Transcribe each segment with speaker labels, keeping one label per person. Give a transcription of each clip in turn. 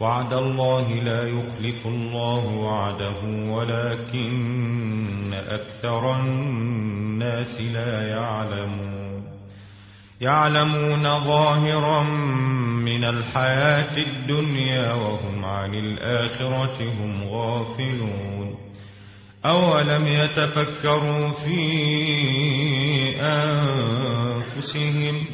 Speaker 1: وعد الله لا يخلف الله وعده ولكن أكثر الناس لا يعلمون. يعلمون ظاهرا من الحياة الدنيا وهم عن الآخرة هم غافلون. أولم يتفكروا في أنفسهم؟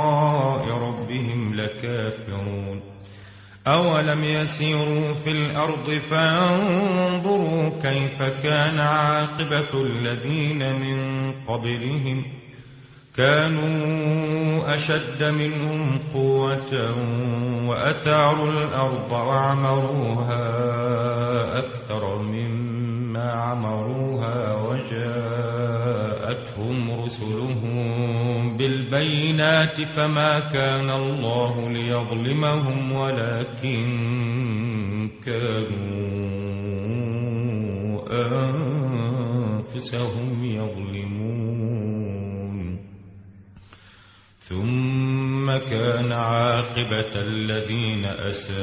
Speaker 1: أولم يسيروا في الأرض فانظروا كيف كان عاقبة الذين من قبلهم كانوا أشد منهم قوة وأثاروا الأرض وعمروها أكثر مما عمروها رسلهم بالبينات فما كان الله ليظلمهم ولكن كانوا أنفسهم يظلمون. ثم كان عاقبة الذين أساءوا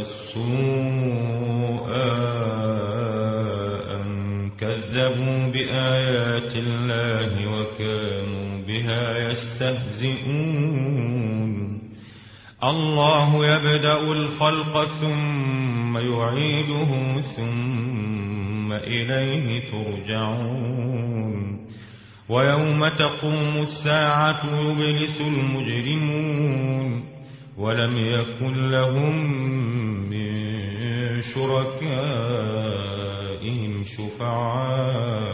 Speaker 1: السوء أن كذبوا بآيات يستهزئون. الله يبدأ الخلق ثم يعيده ثم إليه ترجعون. ويوم تقوم الساعة يبلس المجرمون. ولم يكن لهم من شركائهم شفعاء.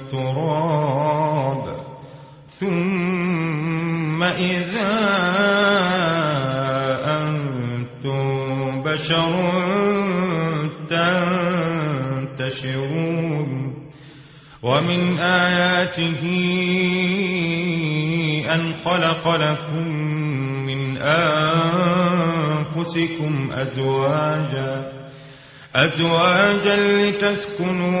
Speaker 1: من تراب ثم إذا أنتم بشر تنتشرون. ومن آياته أن خلق لكم من أنفسكم أزواجا أزواجا لتسكنوا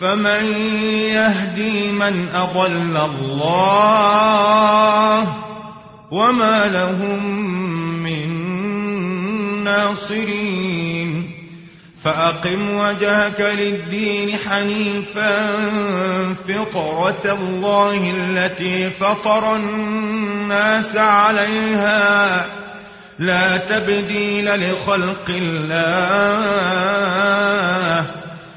Speaker 1: فمن يهدي من أضل الله وما لهم من ناصرين فأقم وجهك للدين حنيفا فطرة الله التي فطر الناس عليها لا تبديل لخلق الله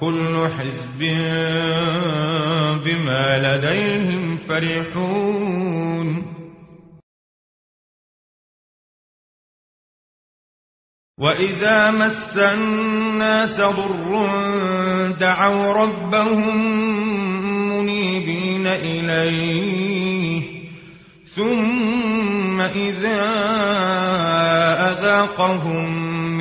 Speaker 1: كل حزب بما لديهم فرحون. وإذا مس الناس ضر دعوا ربهم منيبين إليه. ثم إذا أذاقهم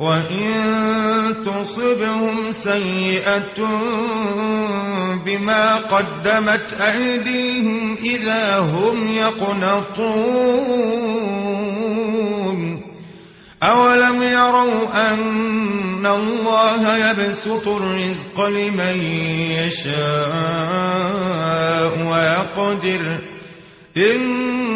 Speaker 2: وإن تصبهم سيئة بما قدمت أيديهم إذا هم يقنطون أولم يروا أن الله يبسط الرزق لمن يشاء ويقدر إن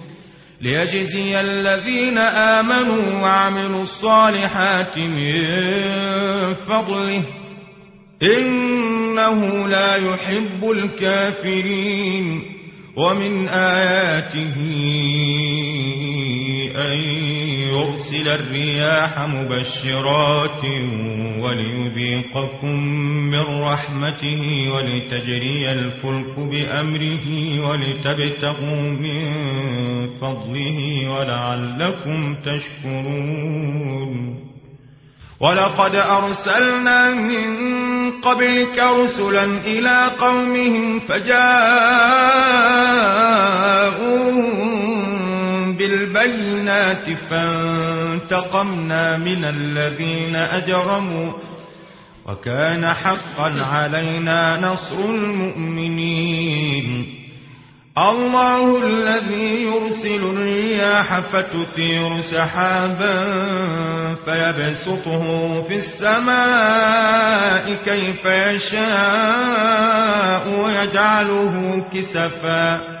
Speaker 2: ليجزي الذين آمنوا وعملوا الصالحات من فضله. إنه لا يحب الكافرين. ومن آياته أن يرسل الرياح مبشرات وليذيقكم من رحمته ولتجري الفلك بأمره ولتبتغوا من فضله ولعلكم تشكرون. ولقد أرسلنا من قبلك رسلا إلى قومهم فجاءوهم بالبينات فانتقمنا من الذين أجرموا وكان حقا علينا نصر المؤمنين. الله الذي يرسل الرياح فتثير سحابا فيبسطه في السماء كيف يشاء ويجعله كسفا.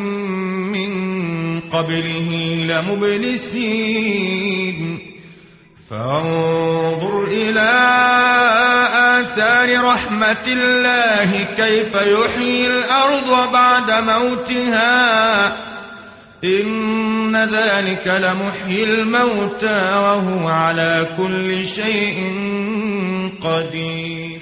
Speaker 2: قبله لمبلسين. فانظر إلى آثار رحمة الله كيف يحيي الأرض بعد موتها. إن ذلك لمحيي الموتى وهو على كل شيء قدير.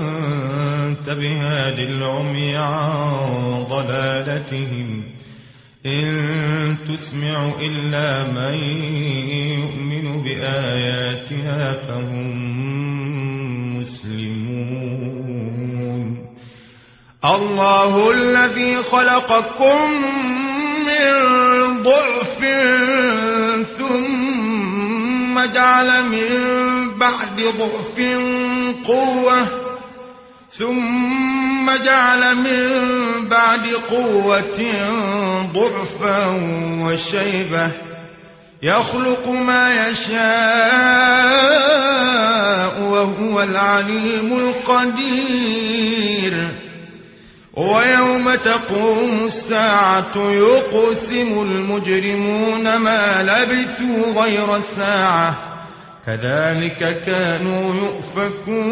Speaker 2: بهاد العمي عن ضلالتهم إن تسمع إلا من يؤمن بآياتها فهم مسلمون. الله الذي خلقكم من ضعف ثم جعل من بعد ضعف قوة ثم جعل من بعد قوة ضعفا وشيبة يخلق ما يشاء وهو العليم القدير. ويوم تقوم الساعة يقسم المجرمون ما لبثوا غير ساعة. كذلك كانوا يؤفكون.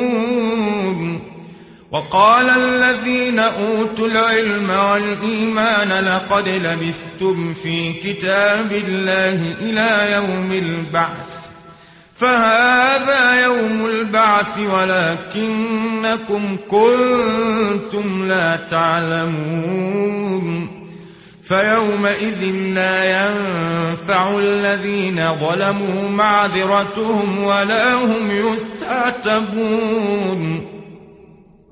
Speaker 2: وقال الذين أوتوا العلم والإيمان لقد لبثتم في كتاب الله إلى يوم البعث. فهذا يوم البعث ولكنكم كنتم لا تعلمون. فيومئذ لا ينفع الذين ظلموا معذرتهم ولا هم يستعتبون.